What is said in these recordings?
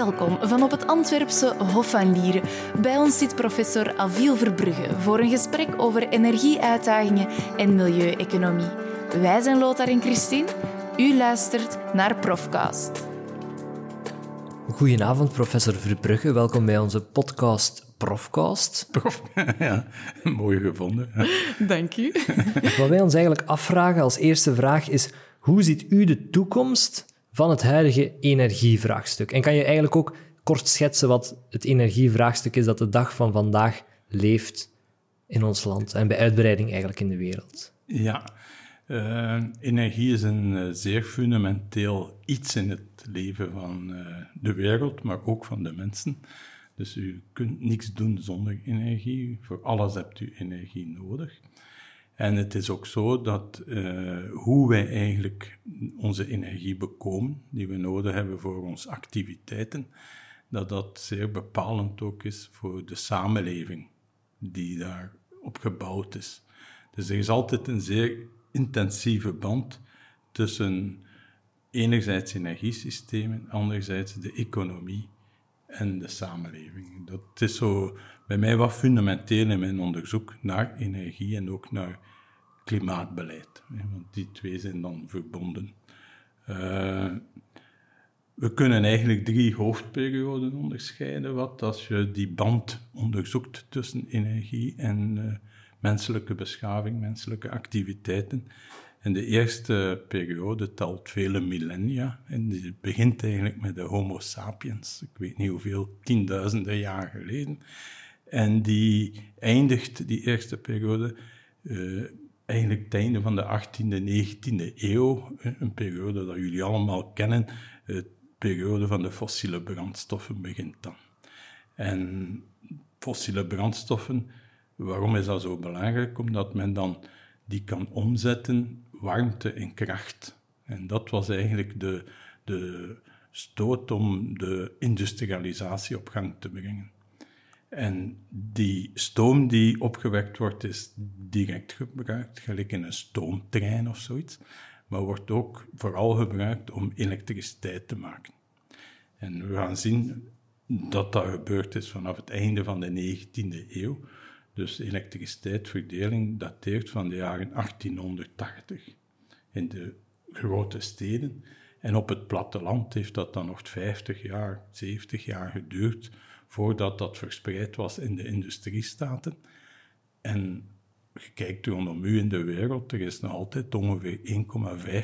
Welkom van op het Antwerpse Hof van Lieren. Bij ons zit professor Aviel Verbrugge voor een gesprek over energieuitdagingen en milieueconomie. Wij zijn Lothar en Christine. U luistert naar Profcast. Goedenavond, professor Verbrugge. Welkom bij onze podcast Profcast. Prof, ja, mooi gevonden. Dank u. Wat wij ons eigenlijk afvragen als eerste vraag is: hoe ziet u de toekomst van het huidige energievraagstuk? En kan je eigenlijk ook kort schetsen wat het energievraagstuk is dat de dag van vandaag leeft in ons land en bij uitbreiding eigenlijk in de wereld? Ja, uh, energie is een uh, zeer fundamenteel iets in het leven van uh, de wereld, maar ook van de mensen. Dus u kunt niks doen zonder energie. Voor alles hebt u energie nodig. En het is ook zo dat hoe wij eigenlijk onze energie bekomen, die we nodig hebben voor onze activiteiten, dat dat zeer bepalend ook is voor de samenleving die daarop gebouwd is. Dus er is altijd een zeer intensieve band tussen enerzijds energiesystemen, anderzijds de economie en de samenleving. Dat is zo bij mij wat fundamenteel in mijn onderzoek naar energie en ook naar klimaatbeleid. Want die twee zijn dan verbonden. Uh, we kunnen eigenlijk drie hoofdperioden onderscheiden, wat als je die band onderzoekt tussen energie en uh, menselijke beschaving, menselijke activiteiten. En de eerste periode telt vele millennia en die begint eigenlijk met de Homo sapiens, ik weet niet hoeveel, tienduizenden jaar geleden. En die eindigt, die eerste periode, uh, eigenlijk het einde van de 18e, 19e eeuw, een periode dat jullie allemaal kennen, de periode van de fossiele brandstoffen begint dan. En fossiele brandstoffen Waarom is dat zo belangrijk? Omdat men dan die kan omzetten, warmte in kracht. En dat was eigenlijk de, de stoot om de industrialisatie op gang te brengen. En die stoom die opgewekt wordt, is direct gebruikt, gelijk in een stoomtrein of zoiets, maar wordt ook vooral gebruikt om elektriciteit te maken. En we gaan zien dat dat gebeurd is vanaf het einde van de 19e eeuw. Dus elektriciteitsverdeling dateert van de jaren 1880 in de grote steden. En op het platteland heeft dat dan nog 50 jaar, 70 jaar geduurd voordat dat verspreid was in de industriestaten. En je kijkt rondom u in de wereld, er is nog altijd ongeveer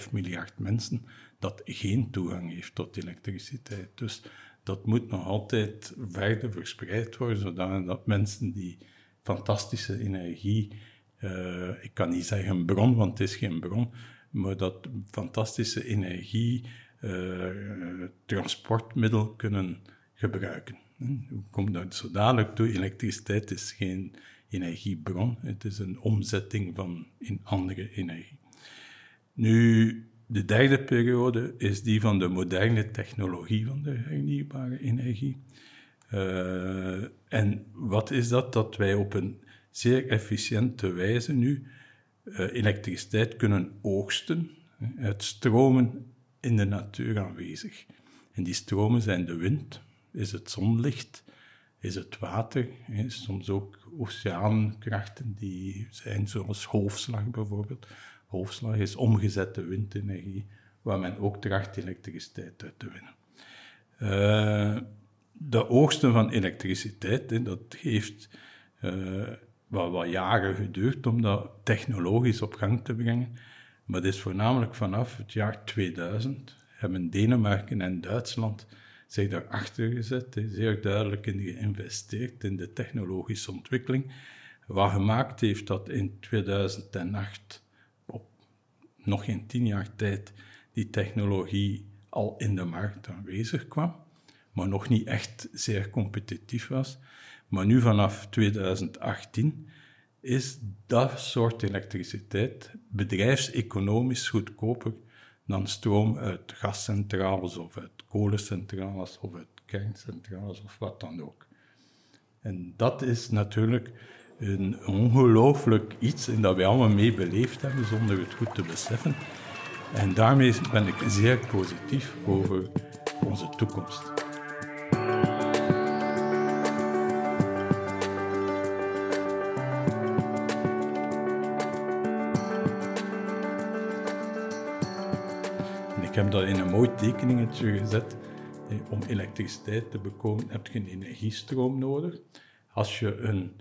1,5 miljard mensen dat geen toegang heeft tot elektriciteit. Dus dat moet nog altijd verder verspreid worden, zodat mensen die fantastische energie. Uh, ik kan niet zeggen bron, want het is geen bron, maar dat fantastische energie uh, transportmiddel kunnen gebruiken. Hoe komt dat zo dadelijk toe? Elektriciteit is geen energiebron, het is een omzetting van in andere energie. Nu, de derde periode is die van de moderne technologie van de hernieuwbare energie. Uh, en wat is dat? Dat wij op een zeer efficiënte wijze nu uh, elektriciteit kunnen oogsten uit stromen in de natuur aanwezig. En die stromen zijn de wind, is het zonlicht, is het water, is soms ook oceaankrachten die zijn, zoals golfslag bijvoorbeeld. Golfslag is omgezette windenergie, waar men ook tracht elektriciteit uit te winnen. Uh, de oogsten van elektriciteit, dat heeft uh, wel wat jaren geduurd om dat technologisch op gang te brengen. Maar het is voornamelijk vanaf het jaar 2000 hebben Denemarken en Duitsland zich daarachter gezet, zeer duidelijk in geïnvesteerd in de technologische ontwikkeling, wat gemaakt heeft dat in 2008, op nog geen tien jaar tijd, die technologie al in de markt aanwezig kwam maar nog niet echt zeer competitief was. Maar nu vanaf 2018 is dat soort elektriciteit bedrijfseconomisch goedkoper dan stroom uit gascentrales of uit kolencentrales of uit kerncentrales of wat dan ook. En dat is natuurlijk een ongelooflijk iets en dat wij allemaal mee beleefd hebben zonder het goed te beseffen. En daarmee ben ik zeer positief over onze toekomst. Heb dat in een mooi tekeningetje gezet. Om elektriciteit te bekomen heb je een energiestroom nodig. Als je een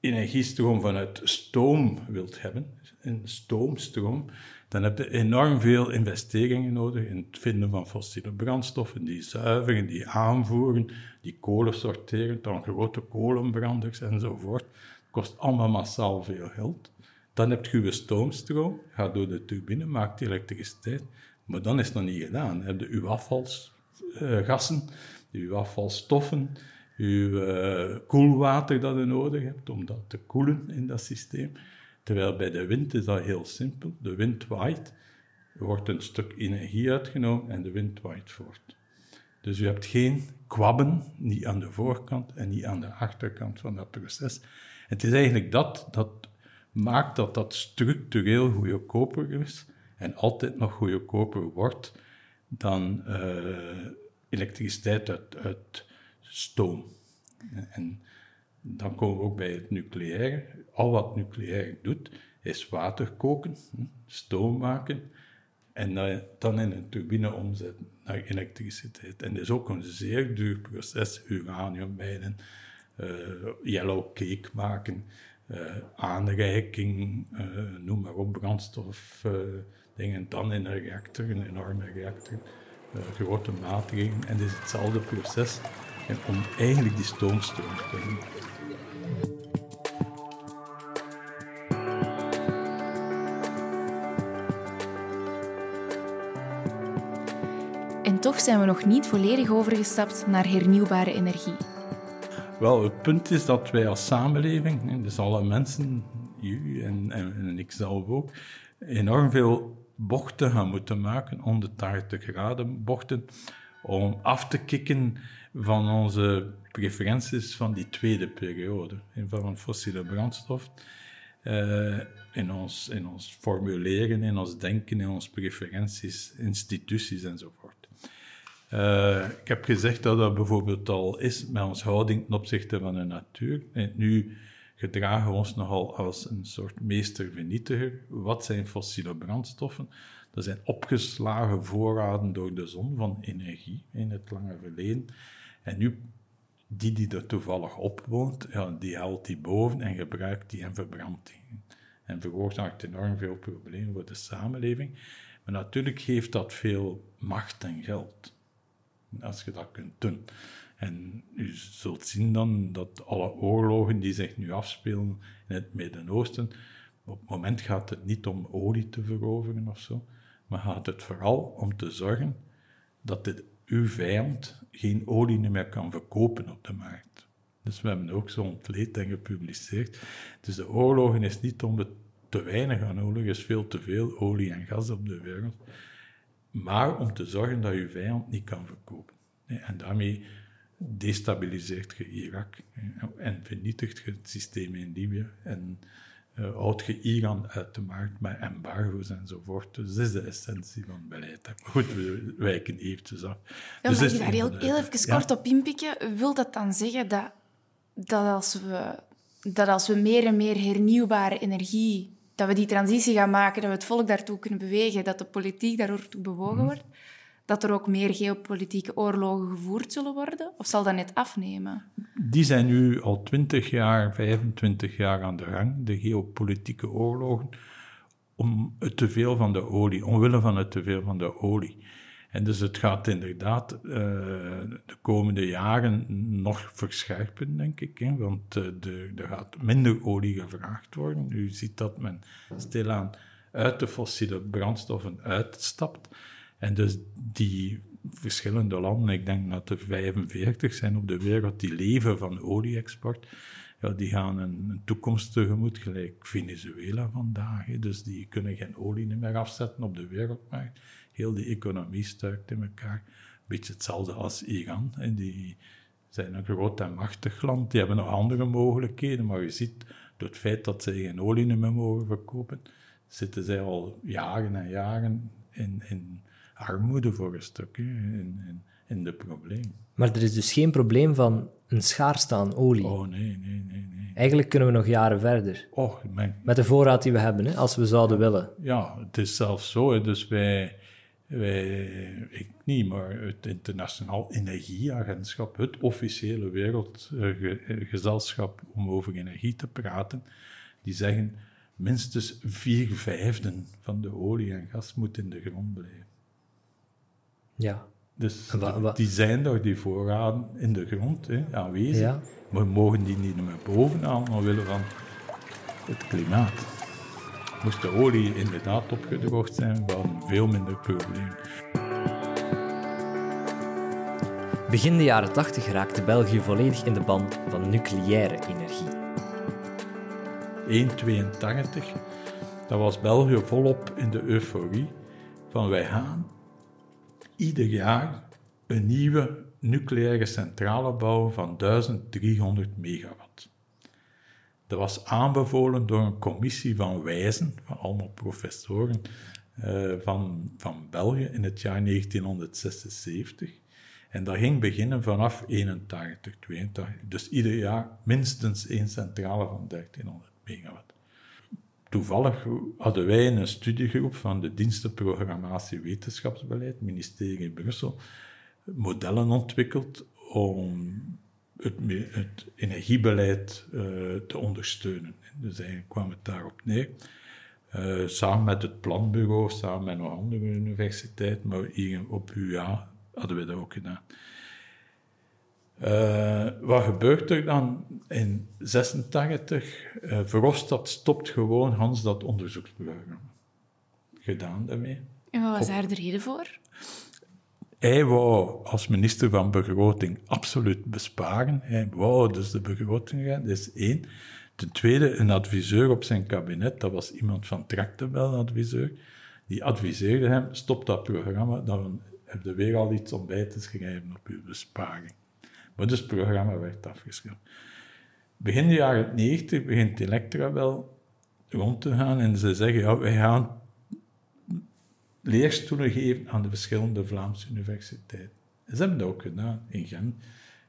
energiestroom vanuit stoom wilt hebben, een stoomstroom, dan heb je enorm veel investeringen nodig in het vinden van fossiele brandstoffen, die zuiveren, die aanvoeren, die kolen sorteren, dan grote kolenbranders enzovoort. Het kost allemaal massaal veel geld. Dan heb je je stoomstroom, gaat door de turbine, maakt elektriciteit. Maar dan is het nog niet gedaan. Dan heb je je afvalgassen, je afvalstoffen, je uh, koelwater dat je nodig hebt om dat te koelen in dat systeem. Terwijl bij de wind is dat heel simpel. De wind waait, er wordt een stuk energie uitgenomen en de wind waait voort. Dus u hebt geen kwabben, niet aan de voorkant en niet aan de achterkant van dat proces. Het is eigenlijk dat dat maakt dat dat structureel goedkoper is en altijd nog goedkoper wordt dan uh, elektriciteit uit, uit stoom. En dan komen we ook bij het nucleaire. Al wat nucleair doet, is water koken, stoom maken en dan in een turbine omzetten naar elektriciteit. En dat is ook een zeer duur proces, uraniummijnen, uh, yellow cake maken, aanreiking, uh, noem maar op, brandstof, dingen. Dan in een reactor, een enorme reactor, grote maatregelen. En het is hetzelfde proces om eigenlijk die stoomstroom te doen. En toch zijn we nog niet volledig overgestapt naar hernieuwbare energie. Wel, het punt is dat wij als samenleving, dus alle mensen, u en, en, en ik zelf ook, enorm veel bochten gaan moeten maken, 180 graden bochten, om af te kicken van onze preferenties van die tweede periode, van fossiele brandstof. Uh, in, ons, in ons formuleren, in ons denken, in onze preferenties, instituties enzovoort. Uh, ik heb gezegd dat dat bijvoorbeeld al is met onze houding ten opzichte van de natuur. En nu gedragen we ons nogal als een soort meestervernietiger. Wat zijn fossiele brandstoffen? Dat zijn opgeslagen voorraden door de zon van energie in het lange verleden. En nu, die die er toevallig op woont, ja, die haalt die boven en gebruikt die en verbrandt die. En veroorzaakt enorm veel problemen voor de samenleving. Maar natuurlijk geeft dat veel macht en geld. Als je dat kunt doen. En u zult zien dan dat alle oorlogen die zich nu afspelen in het Midden-Oosten, op het moment gaat het niet om olie te veroveren of zo, maar gaat het vooral om te zorgen dat dit uw vijand geen olie meer kan verkopen op de markt. Dus we hebben ook zo ontleed en gepubliceerd. Dus de oorlogen is niet om het te weinig aan olie, er is veel te veel olie en gas op de wereld, maar om te zorgen dat uw vijand niet kan verkopen. En daarmee destabiliseert je Irak en vernietigt je het systeem in Libië en uh, houdt je Iran uit de markt met embargo's enzovoort. Dus dat is de essentie van beleid. Goed, we wijken eventjes af. Ja, dus maar daar heel, heel even kort op inpikken. Wil dat dan zeggen dat, dat, als we, dat als we meer en meer hernieuwbare energie... Dat we die transitie gaan maken, dat we het volk daartoe kunnen bewegen, dat de politiek daartoe bewogen mhm. wordt, dat er ook meer geopolitieke oorlogen gevoerd zullen worden? Of zal dat net afnemen? Die zijn nu al 20 jaar, 25 jaar aan de gang, de geopolitieke oorlogen, om het teveel van de olie, omwille van het teveel van de olie. En dus het gaat inderdaad uh, de komende jaren nog verscherpen, denk ik. Hè? Want uh, de, er gaat minder olie gevraagd worden. U ziet dat men stilaan uit de fossiele brandstoffen uitstapt. En dus die verschillende landen, ik denk dat er 45 zijn op de wereld, die leven van olie-export, ja, die gaan een, toekomst tegemoet, gelijk Venezuela vandaag. Dus die kunnen geen olie meer afzetten op de wereldmarkt. Heel die economie stuikt in elkaar. Beetje hetzelfde als Iran. Hè. Die zijn een groot en machtig land. Die hebben nog andere mogelijkheden, maar je ziet door het feit dat ze geen olie meer mogen verkopen, zitten zij al jaren en jaren in, in armoede voor een stuk in, in, in, de probleem. Maar er is dus geen probleem van een schaarste aan olie? Oh, nee, nee, nee. nee. Eigenlijk kunnen we nog jaren verder. Oh, Met de voorraad die we hebben, hè, als we zouden willen. Ja, het is zelfs zo. Hè, dus wij, Wij, ik niet, maar het Internationaaal Energieagentschap, het officiële wereldgezelschap om over energie te praten, die zeggen minstens vier vijfden van de olie en gas moet in de grond blijven. Ja. Dus die zijn toch die voorraden in de grond hè, aanwezig. Ja. Maar we mogen die niet meer bovenaan omwille van het klimaat. Moest de olie inderdaad opgedroogd zijn, we hadden veel minder problemen. Begin de jaren 80 raakte België volledig in de band van nucleaire energie. 1,82, dat was België volop in de euforie van wij gaan ieder jaar een nieuwe nucleaire centrale bouwen van 1300 megawatt. Dat was aanbevolen door een commissie van wijzen, van allemaal professoren uh, van, van België in het jaar 1976. En dat ging beginnen vanaf 81, 82. Dus ieder jaar minstens één centrale van 1300 megawatt. Toevallig hadden wij in een studiegroep van de dienstenprogrammatie wetenschapsbeleid, ministerie Brussel, modellen ontwikkeld om het, het energiebeleid uh, te ondersteunen. Dus eigenlijk kwam het daarop neer. Uh, samen met het planbureau, samen met nog andere universiteiten, maar hier op UA hadden we dat ook gedaan. Uh, wat gebeurt er dan in 86? Uh, Verhofstadt stopt gewoon Hans dat onderzoeksprogramma. Gedaan daarmee. En wat was daar de reden voor? Hij wou als minister van Begroting absoluut besparen. Hij wou dus de begroting gaan, dat is één. Ten tweede, een adviseur op zijn kabinet, dat was iemand van Tractebel, adviseur, die adviseerde hem, stop dat programma, dan heb je weer al iets om bij te schrijven op uw besparing. Maar dus het programma werd afgeschreven. Begin de jaren 90 begint Electra wel rond te gaan en ze zeggen, ja, wij gaan leerstoelen geven aan de verschillende Vlaamse universiteiten. En ze hebben dat ook gedaan, in Gent,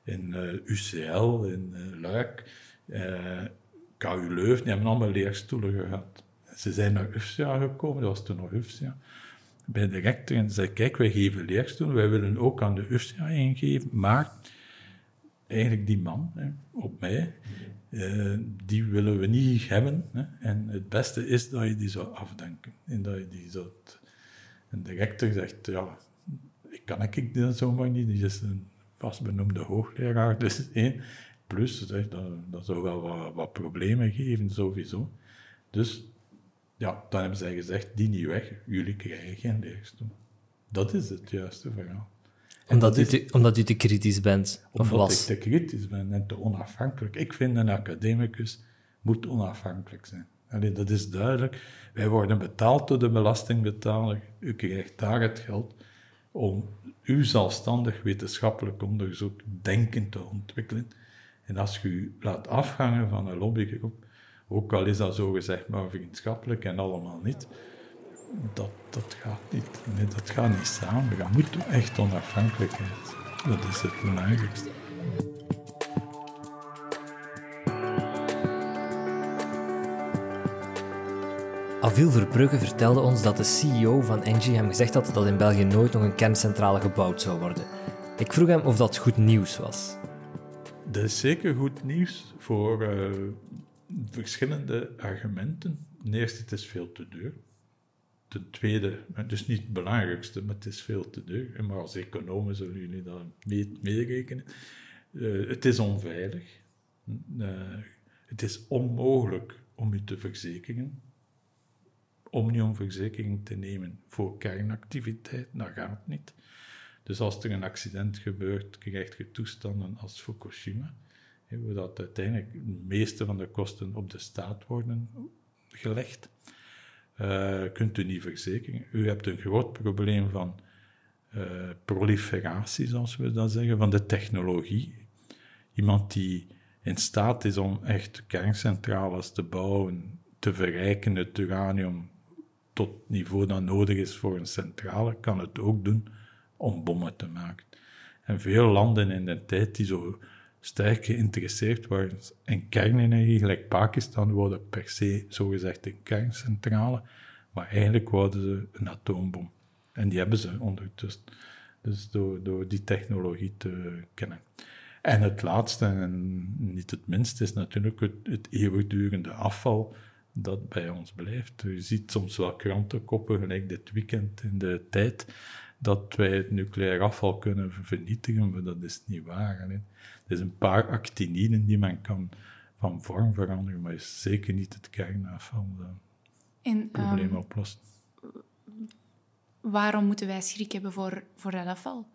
in eh, UCL, in uh, Luik, uh, eh, KU Leuven, die hebben allemaal leerstoelen gehad. Ze zijn naar UFSA gekomen, dat was toen nog UFSA, bij de rector en zei, kijk, wij geven leerstoelen, wij willen ook aan de UFSA ingeven, maar eigenlijk die man, hè, op mij, die willen we niet hebben. Hè, en het beste is dat je die zou afdenken en dat je die zou en de rector zegt, ja, ik kan ik dit zomaar niet, die is een vastbenoemde hoogleraar, dus één. Plus, dat, dat zou wel wat, wat, problemen geven, sowieso. Dus, ja, dan hebben zij gezegd, die niet weg, jullie krijgen geen leerstoel. Dat is het juiste verhaal. Omdat, u te, omdat u te kritisch bent, of omdat was? ik te kritisch ben en te onafhankelijk. Ik vind een academicus moet onafhankelijk zijn. Allee, dat is duidelijk. Wij worden betaald door de belastingbetaler. U krijgt daar het geld om uw zelfstandig wetenschappelijk onderzoek denken te ontwikkelen. En als je u laat afhangen van een lobbygroep, ook al is dat zo gezegd maar vriendschappelijk en allemaal niet, dat, dat gaat niet. Dat gaat niet samen. Je moet echt onafhankelijkheid. Dat is het belangrijkste. Avil Verbrugge vertelde ons dat de CEO van Engie hem gezegd had dat in België nooit nog een kerncentrale gebouwd zou worden. Ik vroeg hem of dat goed nieuws was. Dat is zeker goed nieuws voor uh, verschillende argumenten. Ten eerste, het is veel te duur. Ten tweede, het is niet het belangrijkste, maar het is veel te duur. Maar als economen zullen jullie dat meerekenen. uh, het is onveilig. Uh, het is onmogelijk om je te verzekeren omniumverzekering te nemen voor kernactiviteit. Dat gaat niet. Dus als er een accident gebeurt, krijg je toestanden als Fukushima, waar dat uiteindelijk de meeste van de kosten op de staat worden gelegd. Uh, kunt u niet verzekeren. U hebt een groot probleem van uh, proliferatie, zoals we dat zeggen, van de technologie. Iemand die in staat is om echt kerncentrales te bouwen, te verrijken, het uranium tot niveau dat nodig is voor een centrale, kan het ook doen om bommen te maken. En veel landen in de tijd die zo sterk geïnteresseerd waren in kernenergie, gelijk Pakistan, wilden per se zogezegd een kerncentrale, maar eigenlijk wilden ze een atoombom. En die hebben ze ondertussen. Dus door, door die technologie te kennen. En het laatste, en niet het minst, is natuurlijk het eeuwigdurende afval dat bij ons blijft. Je ziet soms wel krantenkoppen, gelijk dit weekend in de tijd, dat wij het nucleair afval kunnen vernietigen, maar dat is niet waar. Hè. Er is een paar actiniden die men kan van vorm veranderen, maar is zeker niet het kernafval dat het probleem um, oplost. Waarom moeten wij schrik hebben voor, voor dat afval?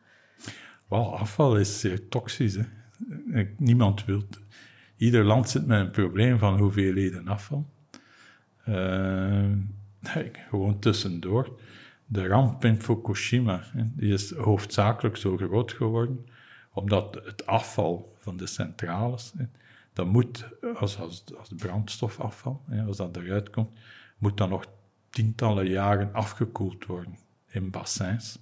Wel, afval is zeer toxisch. Hè. Niemand wil. Ieder land zit met een probleem van hoeveelheden afval. Uh, gewoon tussendoor. De ramp in Fukushima die is hoofdzakelijk zo groot geworden omdat het afval van de centrales, dat moet, als, als, als brandstofafval, als dat eruit komt, moet dan nog tientallen jaren afgekoeld worden in bassins.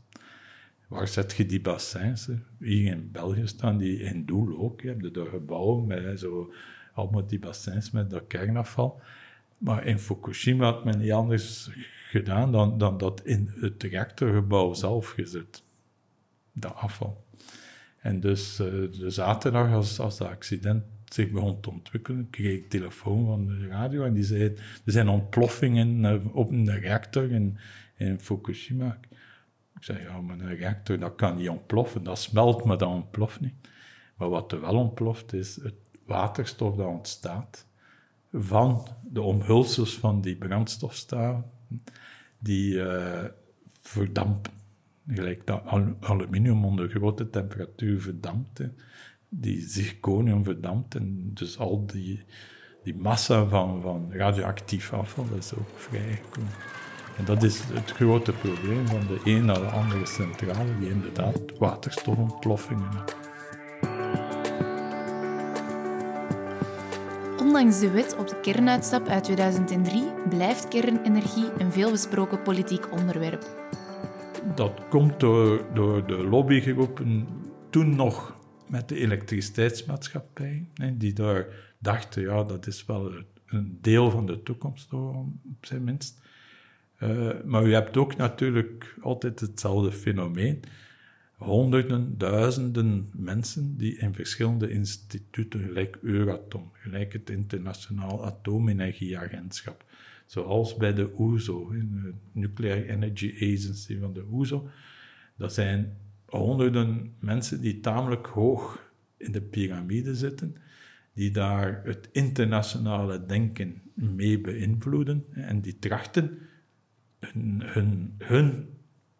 Waar zet je die bassins? Hier in België staan die in Doel ook. Je hebt de gebouwen met zo, allemaal die bassins met dat kernafval. Maar in Fukushima had men niet anders gedaan dan, dan dat in het reactorgebouw zelf gezet. Dat afval. En dus uh, de zaterdag, als, als dat accident zich begon te ontwikkelen, kreeg ik telefoon van de radio en die zei, er zijn ontploffingen uh, op een reactor in, in Fukushima. Ik zei, ja, maar een reactor, dat kan niet ontploffen. Dat smelt, maar dat ontploft niet. Maar wat er wel ontploft, is het waterstof dat ontstaat van de omhulsels van die brandstofstaven, die uh, verdampen. Gelijk dat aluminium onder grote temperatuur verdampt, die zirconium verdampt, en dus al die, die massa van, van radioactief afval is ook vrijgekomen. En dat is het grote probleem van de een de andere centrale, die inderdaad waterstofontploffingen Ondanks de wet op de kernuitstap uit 2003 blijft kernenergie een veelbesproken politiek onderwerp. Dat komt door, de lobbygroepen toen nog met de elektriciteitsmaatschappij, die daar dachten, ja, dat is wel een deel van de toekomst, op zijn minst. Uh, maar u hebt ook natuurlijk altijd hetzelfde fenomeen honderden, duizenden mensen die in verschillende instituten, gelijk Euratom, gelijk het Internationaal Atoomenergieagentschap, zoals bij de OESO, de Nuclear Energy Agency van de OESO, dat zijn honderden mensen die tamelijk hoog in de piramide zitten, die daar het internationale denken mee beïnvloeden en die trachten hun, hun, hun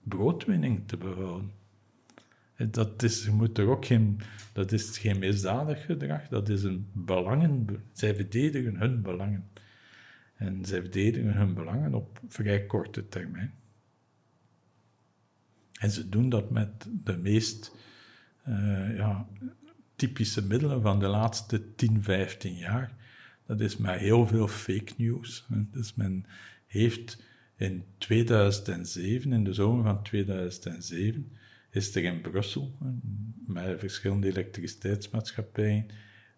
broodwinning te behouden. Dat is, je moet er ook geen, dat is geen misdadig gedrag, dat is een belangen. Zij verdedigen hun belangen. En zij verdedigen hun belangen op vrij korte termijn. En ze doen dat met de meest uh, ja, typische middelen van de laatste 10, 15 jaar. Dat is met heel veel fake news. Dus men heeft in 2007, in de zomer van 2007, is er in Brussel, met verschillende elektriciteitsmaatschappijen,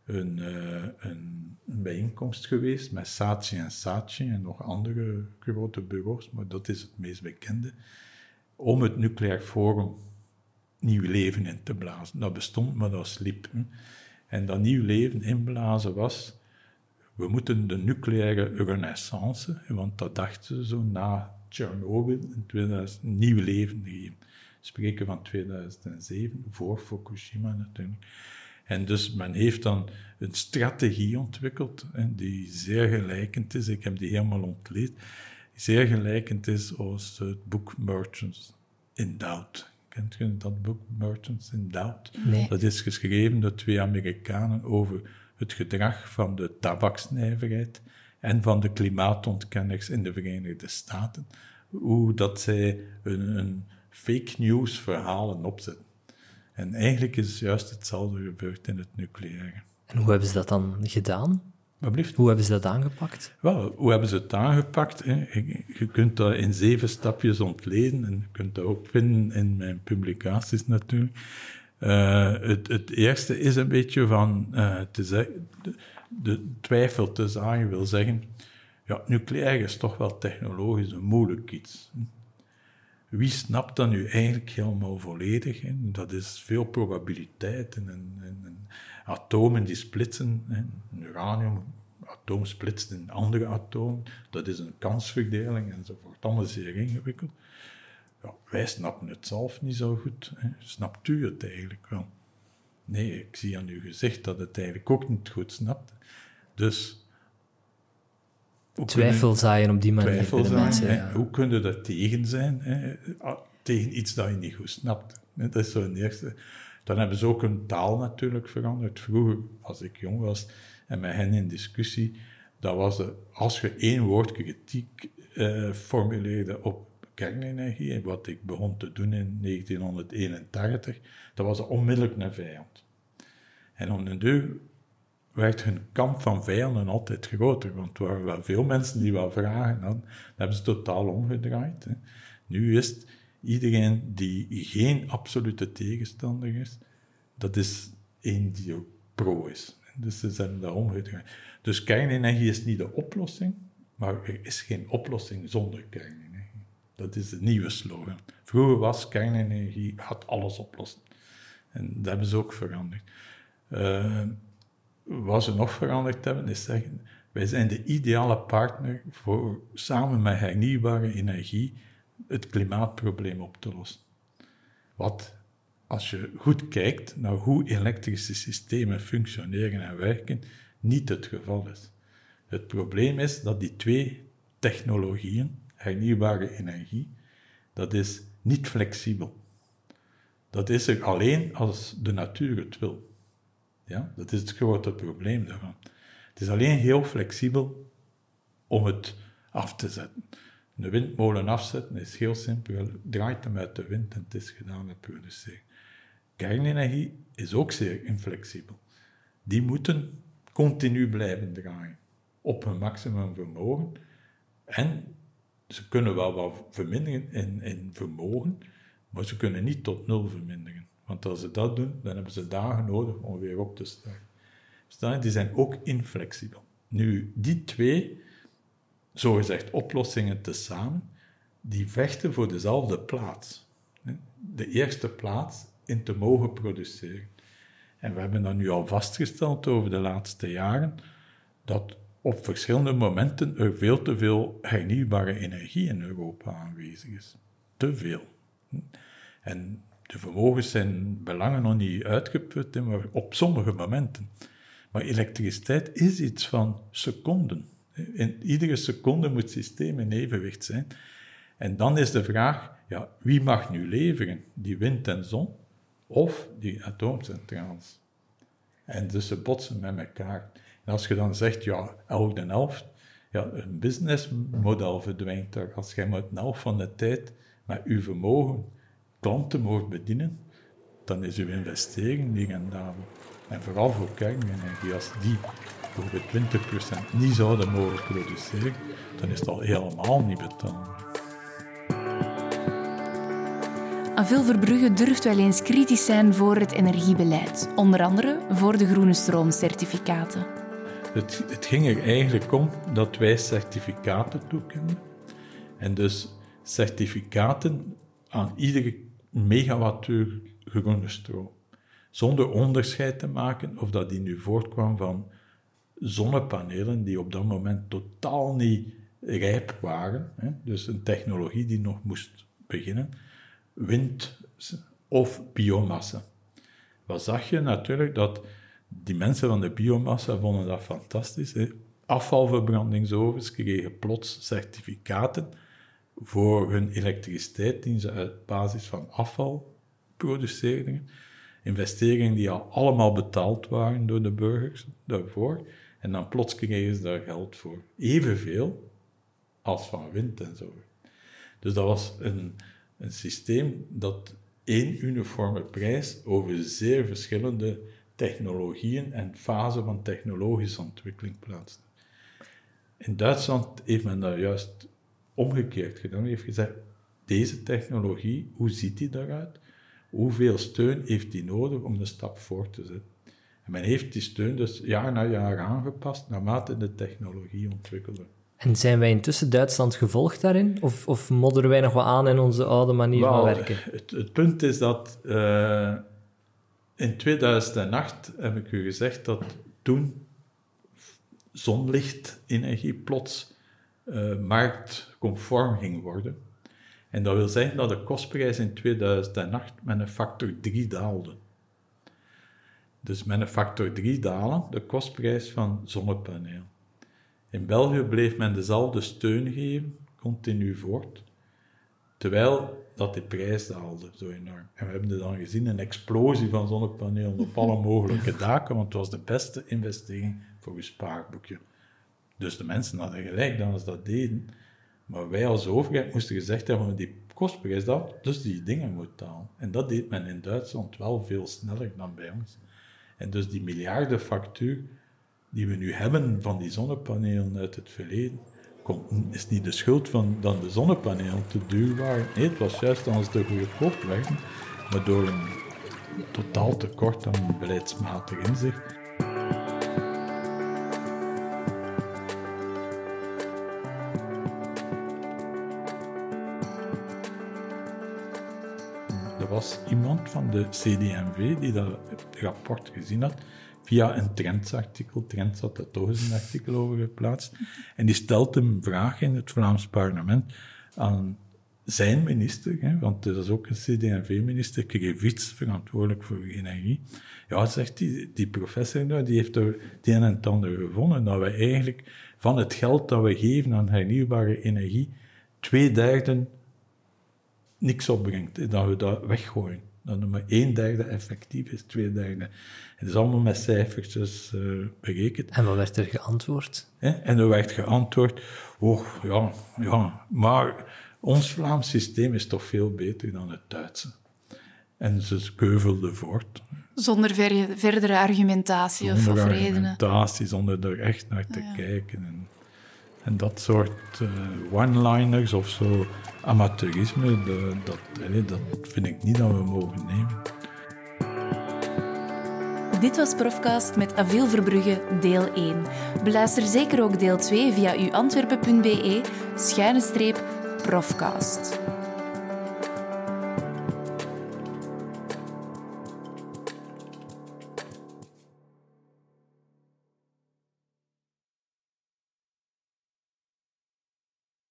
een, uh, een, bijeenkomst geweest met Saatchi en Saatchi en nog andere grote bureaus, maar dat is het meest bekende, om het nucleair forum nieuw leven in te blazen. Dat bestond, maar dat sliep. En dat nieuw leven inblazen was, we moeten de nucleaire renaissance, want dat dachten ze zo na Chernobyl in 2000, nieuw leven geven spreken van 2007, voor Fukushima natuurlijk. En dus men heeft dan een strategie ontwikkeld hè, die zeer gelijkend is. Ik heb die helemaal ontleed. Zeer gelijkend is als het boek Merchants in Doubt. Kent je dat boek, Merchants in Doubt? Nee. Dat is geschreven door twee Amerikanen over het gedrag van de tabaksnijverheid en van de klimaatontkenners in de Verenigde Staten. Hoe dat zij een, een fake news verhalen opzetten. En eigenlijk is juist hetzelfde gebeurd in het nucleaire. En hoe hebben ze dat dan gedaan? Hoe hebben ze dat aangepakt? Wel, hoe hebben ze het aangepakt? Hè? Je, kunt dat in zeven stapjes ontleden en je kunt dat ook vinden in mijn publicaties natuurlijk. Uh, het, het, eerste is een beetje van uh, te zeggen, de, de, twijfel te zagen wil zeggen, ja, nucleair is toch wel technologisch een moeilijk iets. Wie snapt dat nu eigenlijk helemaal volledig? Dat is veel probabiliteiten en, en, en atomen die splitsen. Hè? Een uranium atoom splitst in andere atomen. Dat is een kansverdeling enzovoort. Allemaal zeer ingewikkeld. Ja, wij snappen het zelf niet zo goed. Hè? Snapt u het eigenlijk wel? Nee, ik zie aan uw gezicht dat het eigenlijk ook niet goed snapt. Dus... Twijfel zaaien op die manier Twijfel bij de mensen. ja. Hoe kun je er tegen zijn? Hè? Ah, Tegen iets dat je niet goed snapt. Dat is zo een eerste. Dan hebben ze ook hun taal natuurlijk veranderd. Vroeger, als ik jong was en met hen in discussie, dat was de, als je één woord kritiek eh, formuleerde op kernenergie, en wat ik begon te doen in 1981, dat was onmiddellijk een vijand. En om de deur werd hun kamp van vijanden altijd groter, want er waren wel veel mensen die wel vragen hadden. Hebben ze totaal omgedraaid. Nu is iedereen die geen absolute tegenstander is, dat is één die ook pro is. Dus ze zijn dat omgedraaid. Dus kernenergie is niet de oplossing, maar er is geen oplossing zonder kernenergie. Dat is de nieuwe slogan. Vroeger was kernenergie, had alles oplossen. En dat hebben ze ook veranderd. Uh, wat ze nog veranderd hebben, is zeggen, wij zijn de ideale partner voor samen met hernieuwbare energie het klimaatprobleem op te lossen. Wat, als je goed kijkt naar hoe elektrische systemen functioneren en werken, niet het geval is. Het probleem is dat die twee technologieën, hernieuwbare energie, dat is niet flexibel. Dat is er alleen als de natuur het wil. Ja, dat is het grote probleem daarvan. Het is alleen heel flexibel om het af te zetten. Een windmolen afzetten is heel simpel. Draait hem uit de wind en het is gedaan met produceren. Kernenergie is ook zeer inflexibel. Die moeten continu blijven draaien. Op hun maximum vermogen. En ze kunnen wel wat verminderen in, in vermogen, maar ze kunnen niet tot nul verminderen. Want als ze dat doen, dan hebben ze dagen nodig om weer op te starten. Die zijn ook inflexibel. Nu, die twee, zogezegd oplossingen tezamen, die vechten voor dezelfde plaats. De eerste plaats in te mogen produceren. En we hebben dat nu al vastgesteld over de laatste jaren, dat op verschillende momenten er veel te veel hernieuwbare energie in Europa aanwezig is. Te veel. En de vermogens zijn belangen nog niet uitgeput, maar op sommige momenten. Maar elektriciteit is iets van seconden. In iedere seconde moet het systeem in evenwicht zijn. En dan is de vraag, ja, wie mag nu leveren? Die wind en zon of die atoomcentrales? En dus ze botsen met elkaar. En als je dan zegt, ja, 11 en 11, ja, een businessmodel verdwijnt daar. Als jij met een elf van de tijd met uw vermogen klanten mocht bedienen, dan is uw investering niet rendabel. En vooral voor kernenergie, als die bijvoorbeeld 20% niet zouden mogen produceren, dan is het al helemaal niet betaalbaar. Aan veel Verbrugge durft wel eens kritisch zijn voor het energiebeleid, onder andere voor de groene stroomcertificaten. Het, het ging er eigenlijk om dat wij certificaten toekenden. En dus certificaten aan iedere megawattuur groene stroom. Zonder onderscheid te maken of dat die nu voortkwam van zonnepanelen die op dat moment totaal niet rijp waren, hè, dus een technologie die nog moest beginnen, wind of biomassa. Wat zag je natuurlijk? Dat die mensen van de biomassa vonden dat fantastisch. Hè. Afvalverbrandingsovens kregen plots certificaten voor hun elektriciteit die ze uit basis van afval produceerden. Investeringen die al allemaal betaald waren door de burgers daarvoor. En dan plots kregen ze daar geld voor. Evenveel als van wind en zo. Dus dat was een, een systeem dat één uniforme prijs over zeer verschillende technologieën en fasen van technologische ontwikkeling plaatste. In Duitsland heeft men dat juist omgekeerd gedaan. heeft gezegd, deze technologie, hoe ziet die eruit? Hoeveel steun heeft die nodig om de stap voor te zetten? En men heeft die steun dus jaar na jaar aangepast naarmate de technologie ontwikkelde. En zijn wij intussen Duitsland gevolgd daarin? Of, of modderen wij nog wat aan in onze oude manier Wel, van werken? Het, het punt is dat uh, in 2008 heb ik u gezegd dat toen zonlichtenergie plots uh, marktconform ging worden. En dat wil zeggen dat de kostprijs in 2008 met een factor 3 daalde. Dus met een factor 3 dalen de kostprijs van zonnepaneel. In België bleef men dezelfde steun geven, continu voort, terwijl dat de prijs daalde zo enorm. En we hebben dan gezien een explosie van zonnepanelen op alle mogelijke daken, want het was de beste investering voor uw spaarboekje. Dus de mensen hadden gelijk dat ze dat deden. Maar wij als overheid moesten gezegd hebben, die kostprijs dat, dus die dingen moet dalen. En dat deed men in Duitsland wel veel sneller dan bij ons. En dus die miljardenfactuur die we nu hebben van die zonnepanelen uit het verleden, komt, is niet de schuld van dat de zonnepanelen te duur waren. Nee, het was juist als de goedkoop werden, maar door een totaal tekort aan beleidsmatig inzicht. De CDMV die dat rapport gezien had, via een Trendsartikel. Trends had daar toch eens een artikel over geplaatst. En die stelt een vraag in het Vlaams parlement aan zijn minister, hè, want dat is ook een CD&V-minister, Krevits, verantwoordelijk voor energie. Ja, zegt die, die professor daar, die heeft er het een en ander gevonden, dat we eigenlijk van het geld dat we geven aan hernieuwbare energie, twee derde niks opbrengt, dat we dat weggooien. Dat er maar een derde effectief is, twee derde. Het is allemaal met cijfertjes uh, berekend. En wat werd er geantwoord? En er werd geantwoord, oh ja, ja, maar ons Vlaams systeem is toch veel beter dan het Duitse. En ze keuvelden voort. Zonder ver verdere argumentatie zonder of, of argumentatie, redenen. argumentatie, zonder er echt naar te ja. kijken. En, en, dat soort uh, one-liners of zo, amateurisme, de, dat, dat vind ik niet dat we mogen nemen. Dit was Profcast met Aviel Verbrugge, deel 1. Beluister zeker ook deel 2 via uantwerpen.be, schuine streep, Profcast.